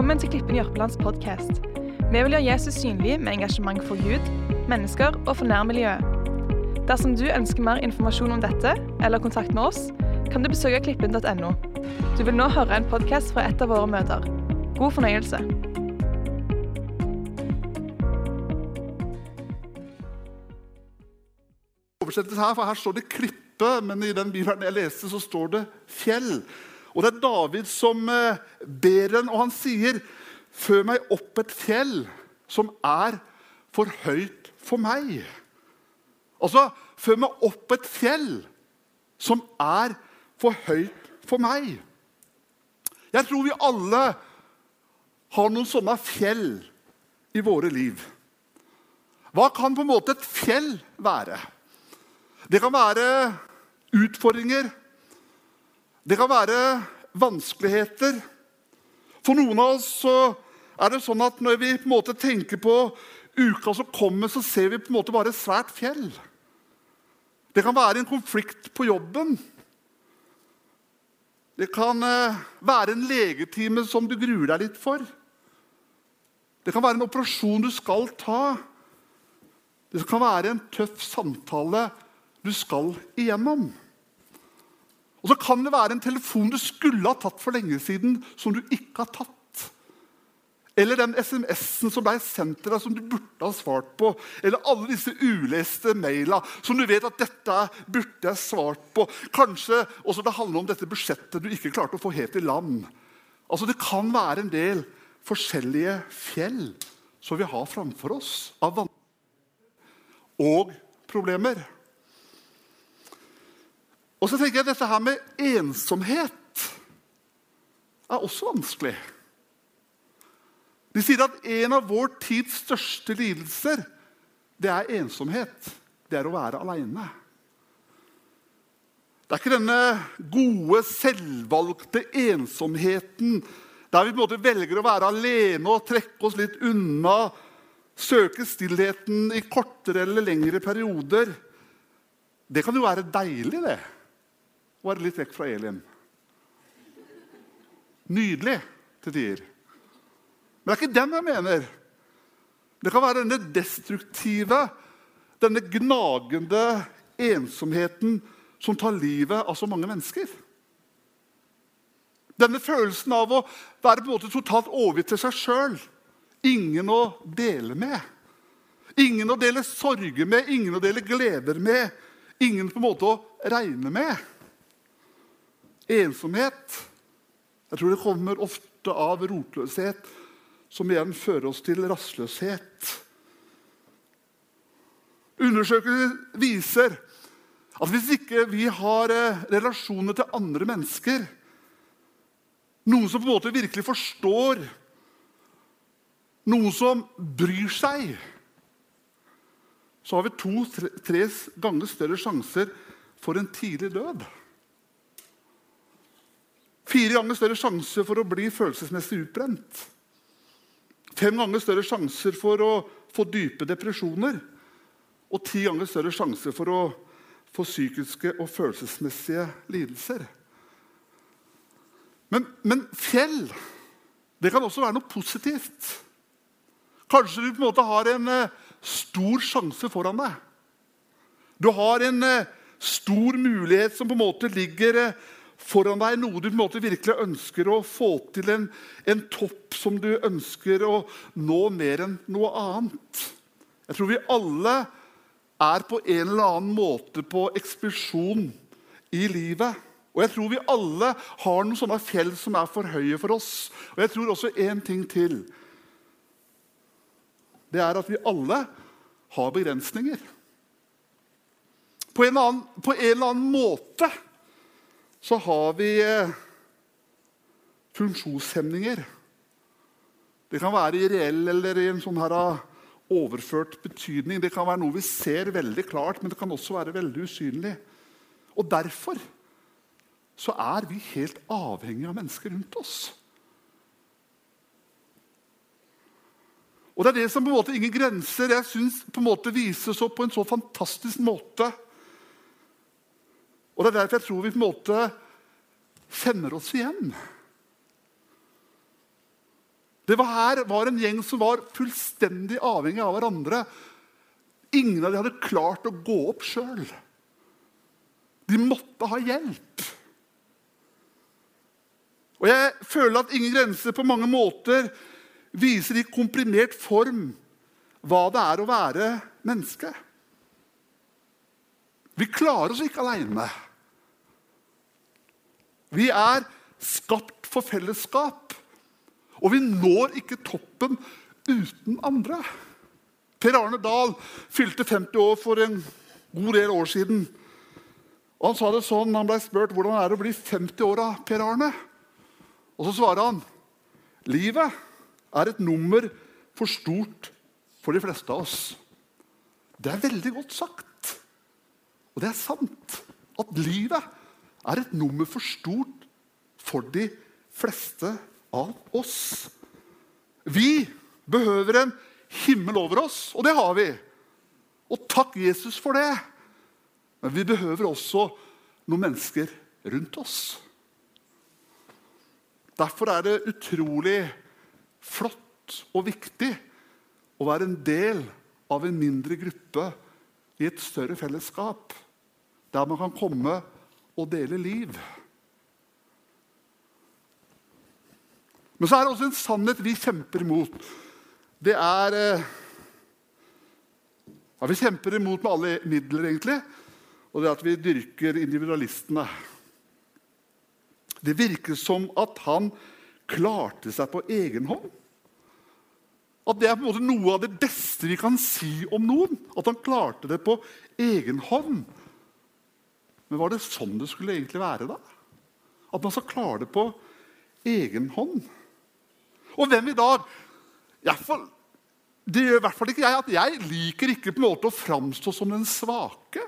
Velkommen til Klippen Jørpelands podkast. Vi vil gjøre Jesus synlig med engasjement for Gud, mennesker og for nærmiljøet. Dersom du ønsker mer informasjon om dette eller kontakt med oss, kan du besøke klippen.no. Du vil nå høre en podkast fra et av våre møter. God fornøyelse. Oversettes her, for her står det 'klippe', men i den bibelen jeg leste, så står det 'fjell'. Og det er David som eh, ber en, og han sier, 'Før meg opp et fjell som er for høyt for meg'. Altså, før meg opp et fjell som er for høyt for meg. Jeg tror vi alle har noen sånne fjell i våre liv. Hva kan på en måte et fjell være? Det kan være utfordringer. Det kan være vanskeligheter. For noen av oss er det sånn at når vi på en måte tenker på uka som kommer, så ser vi på en måte bare svært fjell. Det kan være en konflikt på jobben. Det kan eh, være en legetime som du gruer deg litt for. Det kan være en operasjon du skal ta. Det kan være en tøff samtale du skal igjennom. Og så kan det være en telefon du skulle ha tatt for lenge siden, som du ikke har tatt. Eller den SMS-en som ble sendt til deg, som du burde ha svart på. Eller alle disse uleste maila som du vet at dette burde jeg svart på. Kanskje også det handler om dette budsjettet du ikke klarte å få helt i land. Altså Det kan være en del forskjellige fjell som vi har framfor oss av vann og problemer. Og så tenker jeg at dette her med ensomhet er også vanskelig. De sier at en av vår tids største lidelser det er ensomhet. Det er å være aleine. Det er ikke denne gode, selvvalgte ensomheten der vi på en måte velger å være alene og trekke oss litt unna, søke stillheten i kortere eller lengre perioder. Det kan jo være deilig, det. Å være litt vekk fra Elin. Nydelig til tider. Men det er ikke den jeg mener. Det kan være denne destruktive, denne gnagende ensomheten som tar livet av så mange mennesker. Denne følelsen av å være på en måte totalt overgitt til seg sjøl. Ingen å dele med. Ingen å dele sorger med, ingen å dele gleder med. Ingen på en måte å regne med. Ensomhet jeg tror det kommer ofte av rotløshet, som igjen fører oss til rastløshet. Undersøkelser viser at hvis ikke vi har eh, relasjoner til andre mennesker, noen som på en måte virkelig forstår, noen som bryr seg, så har vi to-tre ganger større sjanser for en tidlig død. Fire ganger større sjanse for å bli følelsesmessig utbrent. Fem ganger større sjanser for å få dype depresjoner. Og ti ganger større sjanse for å få psykiske og følelsesmessige lidelser. Men, men fjell det kan også være noe positivt. Kanskje du på en måte har en eh, stor sjanse foran deg. Du har en eh, stor mulighet som på en måte ligger eh, foran deg noe du på en måte virkelig ønsker å få til, en, en topp som du ønsker å nå mer enn noe annet. Jeg tror vi alle er på en eller annen måte på ekspedisjon i livet. Og jeg tror vi alle har noen sånne fjell som er for høye for oss. Og jeg tror også én ting til. Det er at vi alle har begrensninger. På en, annen, på en eller annen måte så har vi eh, funksjonshemninger. Det kan være i reell eller i en sånn her ah, overført betydning. Det kan være noe vi ser veldig klart, men det kan også være veldig usynlig. Og derfor så er vi helt avhengige av mennesker rundt oss. Og Det er det som på en måte ingen grenser jeg synes på en måte vises på en så fantastisk måte og Det er derfor jeg tror vi på en måte kjenner oss igjen. Det var her var en gjeng som var fullstendig avhengig av hverandre. Ingen av dem hadde klart å gå opp sjøl. De måtte ha hjelp. Og jeg føler at Ingen grenser på mange måter viser i komprimert form hva det er å være menneske. Vi klarer oss ikke aleine. Vi er skapt for fellesskap, og vi når ikke toppen uten andre. Per Arne Dahl fylte 50 år for en god del år siden. Og Han sa det sånn, han ble spurt hvordan det er å bli 50 år av Per Arne. Og så svarer han livet er et nummer for stort for de fleste av oss. Det er veldig godt sagt. Og det er sant at livet er et nummer for stort for de fleste av oss. Vi behøver en himmel over oss, og det har vi. Og takk Jesus for det. Men vi behøver også noen mennesker rundt oss. Derfor er det utrolig flott og viktig å være en del av en mindre gruppe i et større fellesskap, der man kan komme og dele liv. Men så er det også en sannhet vi kjemper imot. Det er eh, ja, Vi kjemper imot med alle midler, egentlig. Og det er at vi dyrker individualistene. Det virker som at han klarte seg på egen hånd. At det er på en måte noe av det beste vi kan si om noen. At han klarte det på egen hånd. Men var det sånn det skulle egentlig være? da? At man skal klare det på egen hånd? Og hvem i dag får, Det gjør i hvert fall ikke jeg. at Jeg liker ikke på en måte å framstå som den svake.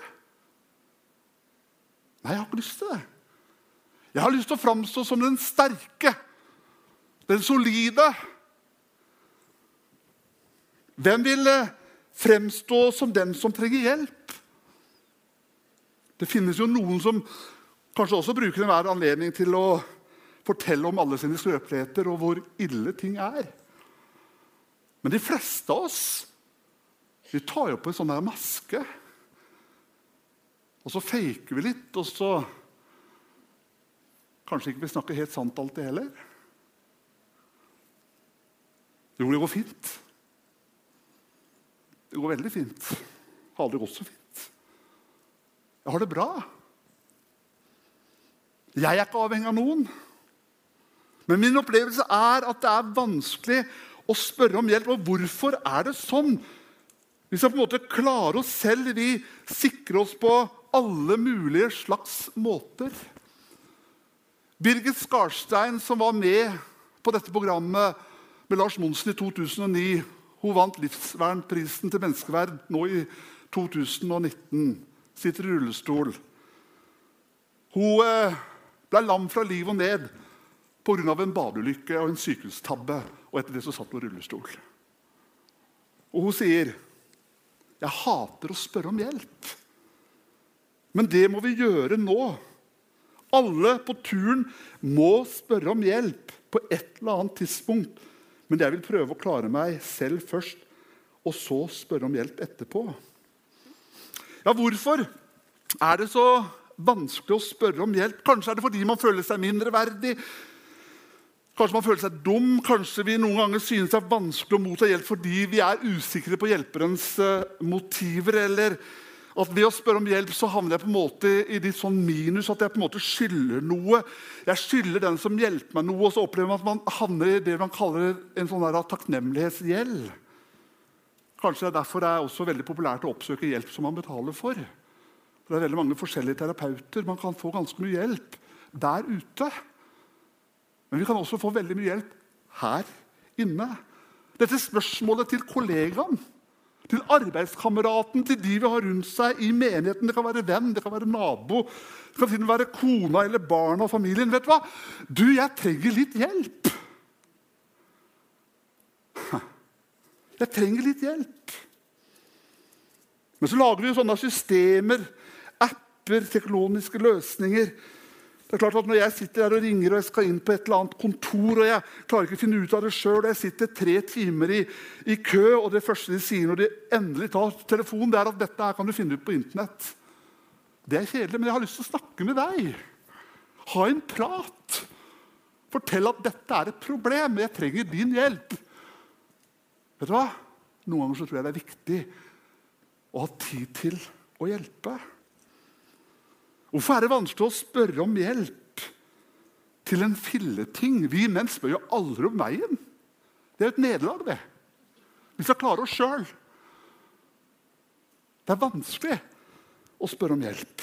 Nei, jeg har ikke lyst til det. Jeg har lyst til å framstå som den sterke, den solide. Hvem vil eh, fremstå som den som trenger hjelp? Det finnes jo noen som kanskje også bruker enhver anledning til å fortelle om alle sine skrøpeligheter og hvor ille ting er. Men de fleste av oss vi tar jo på en sånn der maske. Og så faker vi litt, og så Kanskje ikke vi snakker helt sant alltid heller. Jo, det går fint. Det går veldig fint. Det har aldri gått så fint. Jeg har det bra. Jeg er ikke avhengig av noen. Men min opplevelse er at det er vanskelig å spørre om hjelp. Og hvorfor er det sånn? Vi skal på en måte klare oss selv. Vi sikrer oss på alle mulige slags måter. Birgit Skarstein, som var med på dette programmet med Lars Monsen i 2009, hun vant Livsvernprisen til menneskeverd nå i 2019. Sitter i rullestol. Hun eh, ble lam fra liv og ned pga. en badeulykke og en sykehustabbe. Og etter det så satt hun i rullestol. Og hun sier, 'Jeg hater å spørre om hjelp.' Men det må vi gjøre nå. Alle på turen må spørre om hjelp på et eller annet tidspunkt. Men jeg vil prøve å klare meg selv først, og så spørre om hjelp etterpå. Ja, hvorfor er det så vanskelig å spørre om hjelp? Kanskje er det fordi man føler seg mindreverdig. Kanskje man føler seg dum, kanskje vi noen ganger synes det er vanskelig å motta hjelp fordi vi er usikre på hjelperens eh, motiver. eller at ved å spørre om hjelp så havner jeg på en måte i litt sånn minus. At jeg på en måte skylder noe. Jeg skylder den som hjelper meg noe. Og så opplever man at man havner i det man kaller en sånn takknemlighetsgjeld. Kanskje det er derfor det er også veldig populært å oppsøke hjelp som man betaler for. Det er veldig mange forskjellige terapeuter. Man kan få ganske mye hjelp der ute. Men vi kan også få veldig mye hjelp her inne. Dette spørsmålet til kollegaen til arbeidskameraten, til de vi har rundt seg i menigheten. Det kan være venn, det kan være nabo, det kan være kona eller barna og familien. Vet Du hva? Du, jeg trenger litt hjelp. Jeg trenger litt hjelp. Men så lager vi jo sånne systemer, apper, teknologiske løsninger Det er klart at Når jeg sitter her og ringer og jeg skal inn på et eller annet kontor og jeg klarer ikke å finne ut av det og jeg sitter tre timer i, i, kø, og det første de sier når de endelig tar telefonen, det er at dette her kan du finne ut på Internett. Det er kjedelig, men jeg har lyst til å snakke med deg. Ha en prat. Fortell at dette er et problem. Jeg trenger din hjelp. Vet du hva? Noen ganger så tror jeg det er viktig å ha tid til å hjelpe. Hvorfor er det vanskelig å spørre om hjelp til en filleting? Vi menn spør jo aldri om veien. Det er jo et nederlag, det. Vi skal klare oss sjøl. Det er vanskelig å spørre om hjelp.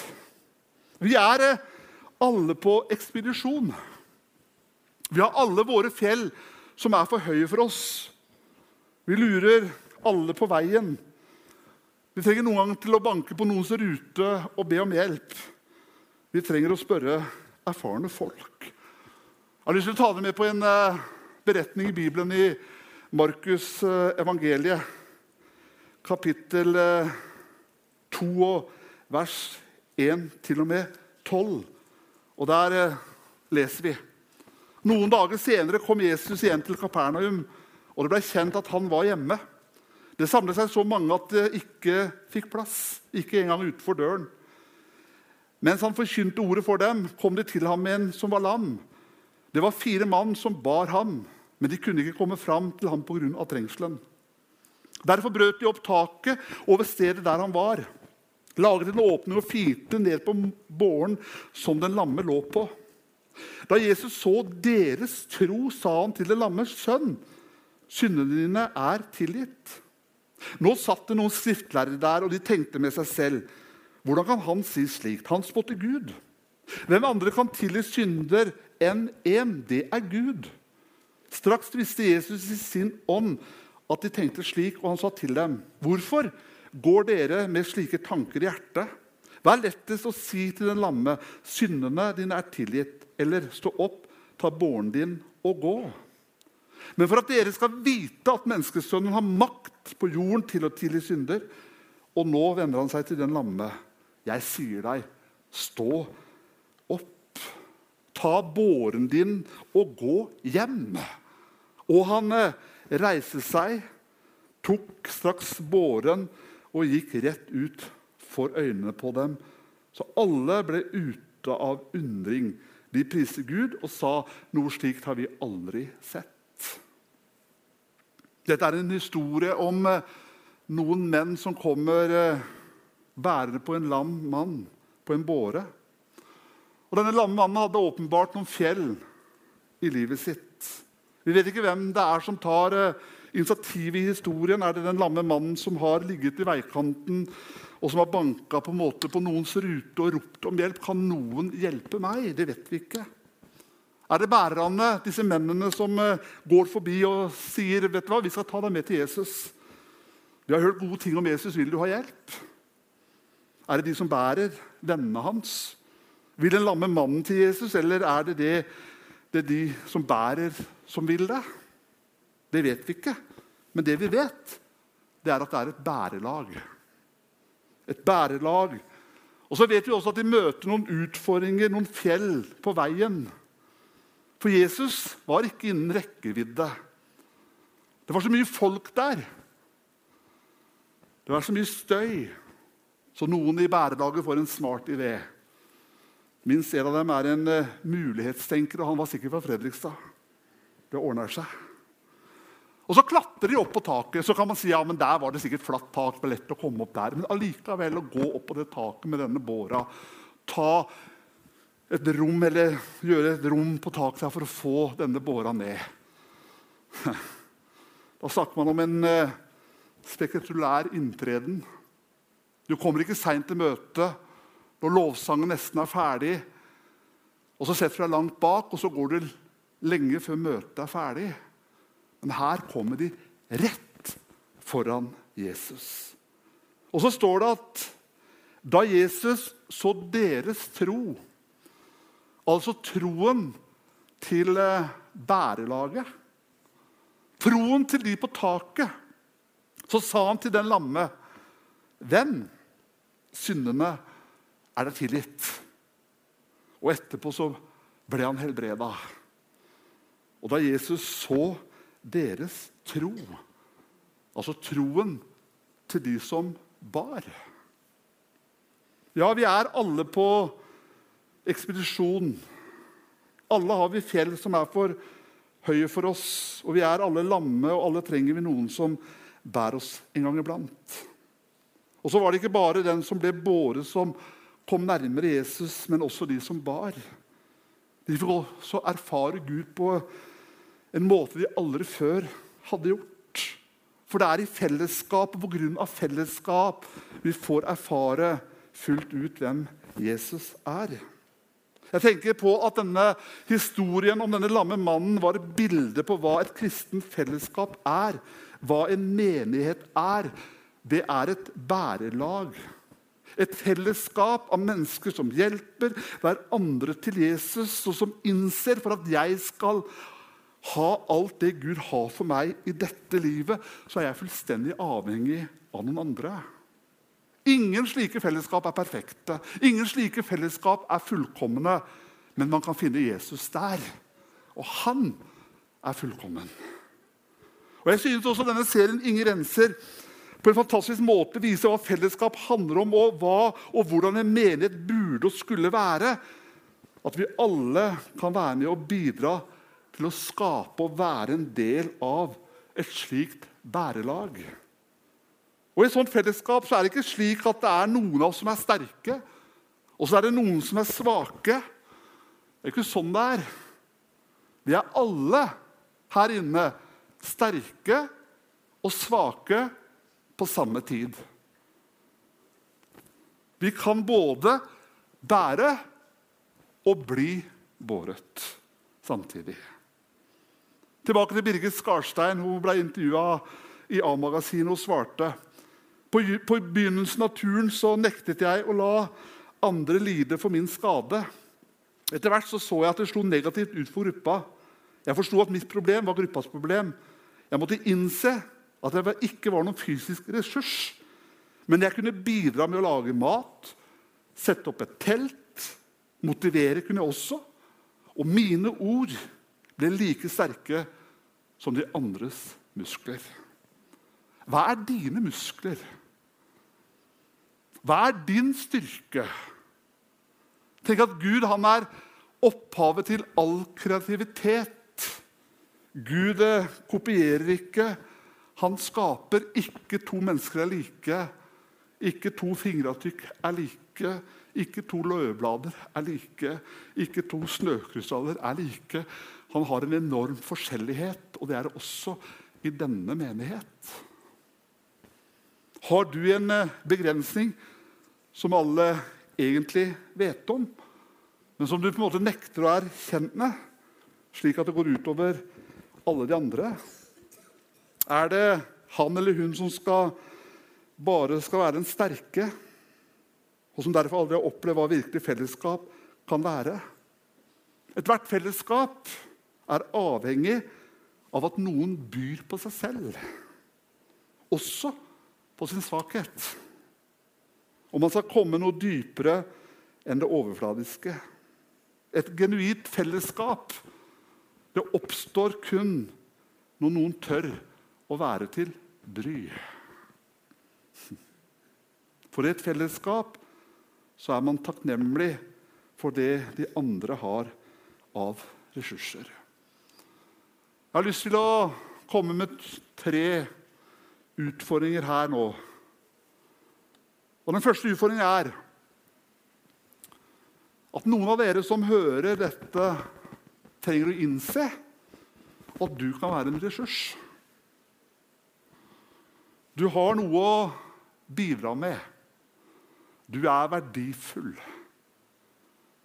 Vi er eh, alle på ekspedisjon. Vi har alle våre fjell som er for høye for oss. Vi lurer alle på veien. Vi trenger noen gang til å banke på noens rute og be om hjelp. Vi trenger å spørre erfarne folk. Jeg har lyst til å ta deg med på en uh, beretning i Bibelen i Markus' uh, evangeliet, kapittel uh, 2 og vers 1 til og med 12. Og der leser vi. Noen dager senere kom Jesus igjen til Kapernaum, og det ble kjent at han var hjemme. Det samlet seg så mange at det ikke fikk plass, ikke engang utenfor døren. Mens han forkynte ordet for dem, kom de til ham med en som var lam. Det var fire mann som bar ham, men de kunne ikke komme fram til ham pga. trengselen. Derfor brøt de opp taket over stedet der han var, laget en åpning og firte ned på båren som den lamme lå på. Da Jesus så deres tro, sa han til den lamme sønn, syndene dine er tilgitt. Nå satt det noen skriftlærere der, og de tenkte med seg selv hvordan kan han si slikt? Han spotter Gud. Hvem andre kan tilgi synder enn én? Det er Gud. Straks visste Jesus i sin ånd at de tenkte slik, og han sa til dem.: Hvorfor går dere med slike tanker i hjertet? Hva er lettest å si til den lamme, syndene dine er tilgitt, eller stå opp, ta båren din og gå? Men for at dere skal vite at menneskesønnen har makt på jorden til å tilgi synder, og nå vender han seg til den lamme jeg sier deg, stå opp, ta båren din og gå hjem. Og han eh, reiste seg, tok straks båren og gikk rett ut for øynene på dem. Så alle ble ute av undring. De priste Gud og sa noe slikt har vi aldri sett. Dette er en historie om eh, noen menn som kommer eh, bærende på en lam mann på en båre. Og Denne lamme mannen hadde åpenbart noen fjell i livet sitt. Vi vet ikke hvem det er som tar uh, initiativet i historien. Er det den lamme mannen som har ligget i veikanten og som har banka på, på noens rute og ropt om hjelp? Kan noen hjelpe meg? Det vet vi ikke. Er det bærerne, disse mennene som uh, går forbi og sier vet du hva, vi skal ta deg med til Jesus? Vi har hørt gode ting om Jesus. Vil du ha hjelp? Er det de som bærer vennene hans? Vil den lamme mannen til Jesus, eller er det, det, det de som bærer, som vil det? Det vet vi ikke. Men det vi vet, det er at det er et bærelag. Et bærelag. Og så vet vi også at de møter noen utfordringer, noen fjell, på veien. For Jesus var ikke innen rekkevidde. Det var så mye folk der. Det var så mye støy. Så noen i bærelaget får en smart idé. Minst en av dem er en uh, mulighetstenker, og han var sikkert fra Fredrikstad. Det ordner seg. Og Så klatrer de opp på taket. Så kan man si ja, men der var det sikkert flatt tak. det var lett å komme opp der. Men allikevel å gå opp på det taket med denne båra, ta et rom, eller gjøre et rom på taket for å få denne båra ned Da snakker man om en spektakulær inntreden du kommer ikke seint til møtet når lovsangen nesten er ferdig. Og Så setter du deg langt bak, og så går du lenge før møtet er ferdig. Men her kommer de rett foran Jesus. Og så står det at da Jesus så deres tro, altså troen til eh, bærelaget, troen til de på taket, så sa han til den lamme Venn, syndene er deg tilgitt. Og etterpå så ble han helbreda. Og da Jesus så deres tro, altså troen til de som bar Ja, vi er alle på ekspedisjon. Alle har vi fjell som er for høye for oss, og vi er alle lamme, og alle trenger vi noen som bærer oss en gang iblant. Og så var det ikke bare den som ble båret, som kom nærmere Jesus, men også de som bar. De fikk også erfare Gud på en måte de aldri før hadde gjort. For det er i fellesskap og pga. fellesskap vi får erfare fullt ut hvem Jesus er. Jeg tenker på at denne Historien om denne lamme mannen var et bilde på hva et kristent fellesskap er. Hva en menighet er. Det er et bærelag. Et fellesskap av mennesker som hjelper hverandre til Jesus, og som innser for at jeg skal ha alt det Gud har for meg i dette livet, så er jeg fullstendig avhengig av noen andre. Ingen slike fellesskap er perfekte, ingen slike fellesskap er fullkomne. Men man kan finne Jesus der, og han er fullkommen. Og Jeg synes også denne serien Ingen renser på en fantastisk måte viser hva fellesskap handler om, og hva og hvordan en menighet burde og skulle være. At vi alle kan være med og bidra til å skape og være en del av et slikt bærelag. Og I et sånt fellesskap så er det ikke slik at det er noen av oss som er sterke, og så er det noen som er svake. Det er ikke sånn det er. Vi er alle her inne sterke og svake på samme tid. Vi kan både bære og bli båret samtidig. Tilbake til Birgit Skarstein. Hun ble intervjua i A-magasinet og svarte på, på begynnelsen av turen så nektet jeg å la andre lide for min skade. Etter hvert så, så jeg at det slo negativt ut for gruppa. Jeg forsto at mitt problem var gruppas problem. Jeg måtte innse at jeg ikke var noen fysisk ressurs. Men jeg kunne bidra med å lage mat, sette opp et telt. Motivere kunne jeg også. Og mine ord ble like sterke som de andres muskler. Hva er dine muskler? Hva er din styrke? Tenk at Gud han er opphavet til all kreativitet. Gud eh, kopierer ikke. Han skaper ikke to mennesker er like. Ikke to fingeravtrykk er like. Ikke to løvblader er like. Ikke to snøkrystaller er like. Han har en enorm forskjellighet, og det er det også i denne menighet. Har du en eh, begrensning som alle egentlig vet om, men som du på en måte nekter å erkjenne, slik at det går utover alle de andre? Er det han eller hun som skal, bare skal være den sterke, og som derfor aldri har opplevd hva virkelig fellesskap kan være? Ethvert fellesskap er avhengig av at noen byr på seg selv, også på sin svakhet. Og man skal komme noe dypere enn det overfladiske. Et genuint fellesskap det oppstår kun når noen tør å være til bry. For i et fellesskap så er man takknemlig for det de andre har av ressurser. Jeg har lyst til å komme med tre utfordringer her nå. Og Den første utfordringen er at noen av dere som hører dette, trenger å innse at du kan være en ressurs. Du har noe å bidra med. Du er verdifull.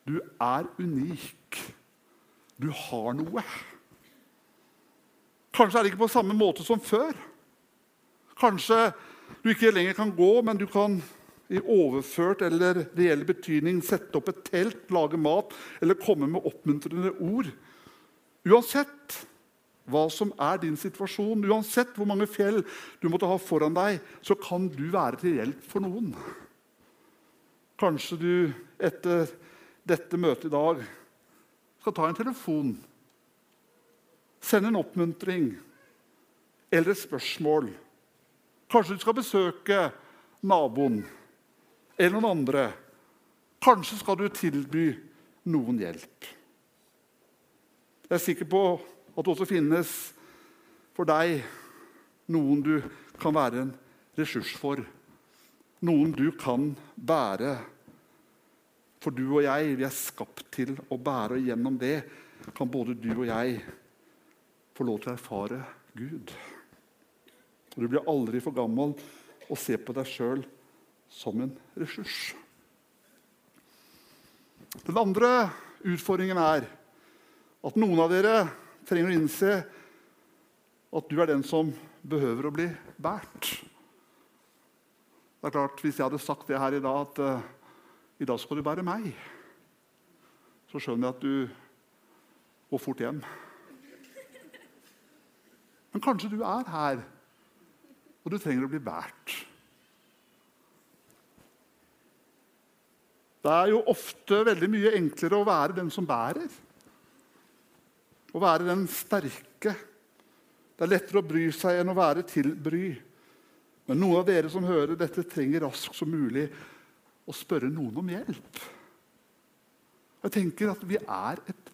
Du er unik. Du har noe. Kanskje er det ikke på samme måte som før. Kanskje du ikke lenger kan gå, men du kan i overført eller reell betydning sette opp et telt, lage mat eller komme med oppmuntrende ord. Uansett hva som er din situasjon, uansett hvor mange fjell du måtte ha foran deg, så kan du være til hjelp for noen. Kanskje du etter dette møtet i dag, skal ta en telefon, sende en oppmuntring eller et spørsmål Kanskje du skal besøke naboen eller noen andre. Kanskje skal du tilby noen hjelp. Jeg er sikker på at det også finnes for deg noen du kan være en ressurs for. Noen du kan bære. For du og jeg vi er skapt til å bære, og gjennom det kan både du og jeg få lov til å erfare Gud. Du blir aldri for gammel å se på deg sjøl som en ressurs. Den andre utfordringen er at noen av dere trenger å innse at du er den som behøver å bli båret. Det er klart, Hvis jeg hadde sagt det her i dag, at uh, i dag skal du bære meg, så skjønner jeg at du går fort hjem. Men kanskje du er her, og du trenger å bli båret. Det er jo ofte veldig mye enklere å være den som bærer. Å være den sterke. Det er lettere å bry seg enn å være til bry. Men noen av dere som hører dette, trenger raskt som mulig å spørre noen om hjelp. Jeg tenker at vi er et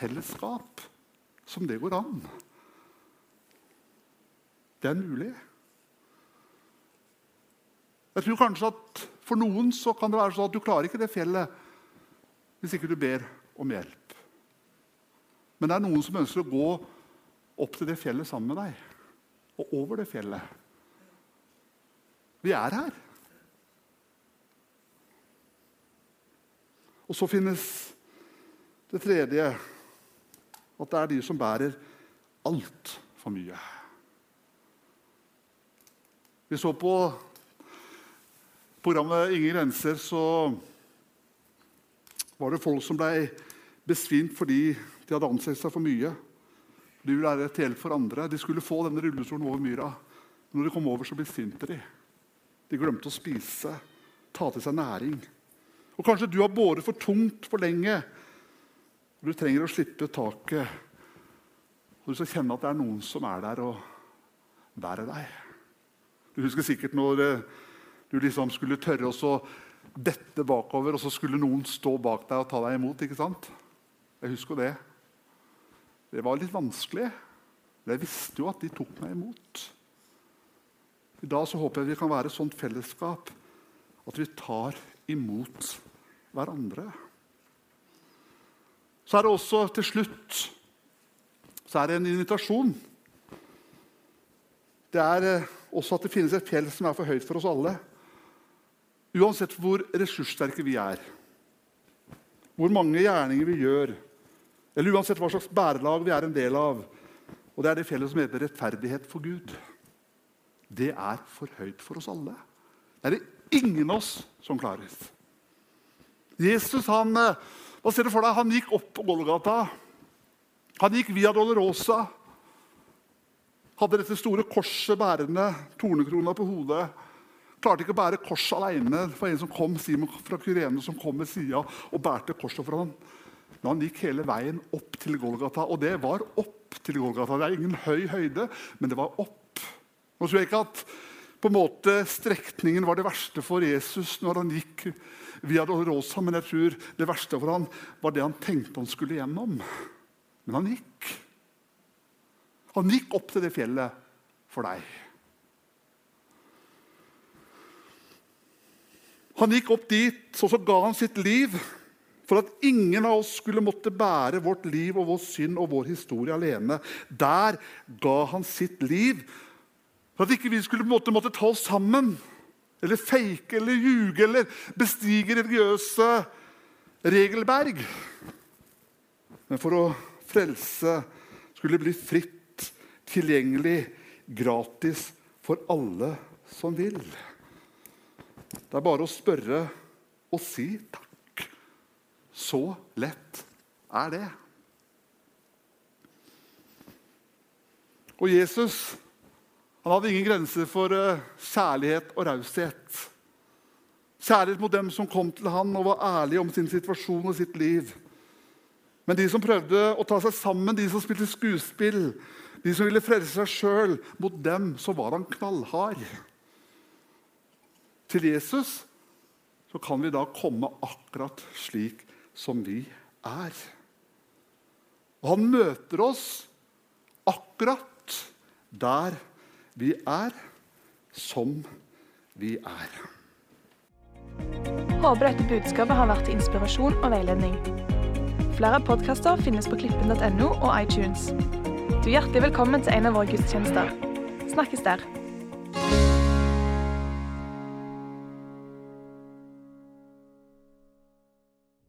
fellesskap som det går an. Det er mulig. Jeg tror kanskje at For noen så kan det være sånn at du klarer ikke det fjellet hvis ikke du ber om hjelp. Men det er noen som ønsker å gå opp til det fjellet sammen med deg. Og over det fjellet. Vi er her. Og så finnes det tredje at det er de som bærer altfor mye. Vi så på programmet 'Ingen grenser', så var det folk som ble besvimt fordi de hadde ansett seg for mye. De ville være til for andre. De skulle få denne rullestolen over myra. Når de kom over, så besvimte de. De glemte å spise, ta til seg næring. Og Kanskje du har båret for tungt for lenge. og Du trenger å slippe taket. Og Du skal kjenne at det er noen som er der og bærer deg. Du husker sikkert når eh, du liksom skulle tørre å dette bakover, og så skulle noen stå bak deg og ta deg imot. ikke sant? Jeg husker det. Det var litt vanskelig. Men jeg visste jo at de tok meg imot. I dag så håper jeg vi kan være et sånt fellesskap at vi tar imot hverandre. Så er det også til slutt så er det en invitasjon. Det er eh, også at det finnes et fjell som er for høyt for oss alle. Uansett hvor ressurssterke vi er, hvor mange gjerninger vi gjør, eller uansett hva slags bærelag vi er en del av. Og det er det fjellet som heter rettferdighet for Gud. Det er for høyt for oss alle. Det er det ingen av oss som klarer. Jesus han, eh, hva ser du for deg? han gikk opp på Golgata. Han gikk via Dolorosa. Hadde dette store korset bærende, tornekrona på hodet. Klarte ikke å bære korset alene. for en som kom, Simon fra Kyrene som kom ved sida og bærte korset for ham. Men han gikk hele veien opp til Golgata, og det var opp til Golgata. Det er ingen høy høyde, men det var opp. Nå tror jeg ikke at på en måte strekningen var det verste for Jesus når han gikk via Dolorosa, men jeg tror det verste for han var det han tenkte han skulle gjennom. Men han gikk. Han gikk opp til det fjellet for deg. Han gikk opp dit, og så ga han sitt liv for at ingen av oss skulle måtte bære vårt liv og vår synd og vår historie alene. Der ga han sitt liv for at ikke vi skulle måtte, måtte ta oss sammen eller fake eller ljuge eller bestige religiøse regelberg. Men for å frelse skulle bli fritt, tilgjengelig, gratis for alle som vil. Det er bare å spørre og si takk. Så lett er det. Og Jesus han hadde ingen grenser for uh, kjærlighet og raushet. kjærlighet mot dem som kom til han og var ærlige om sin situasjon og sitt liv. Men de som prøvde å ta seg sammen, de som spilte skuespill, de som ville frelse seg sjøl, mot dem så var han knallhard. Til Jesus så kan vi da komme akkurat slik som vi er. Og han møter oss akkurat der vi er, som vi er. Håper dette budskapet har vært til inspirasjon og veiledning. Flere podkaster finnes på klippen.no og iTunes. Du er hjertelig velkommen til en av våre gudstjenester. Snakkes der.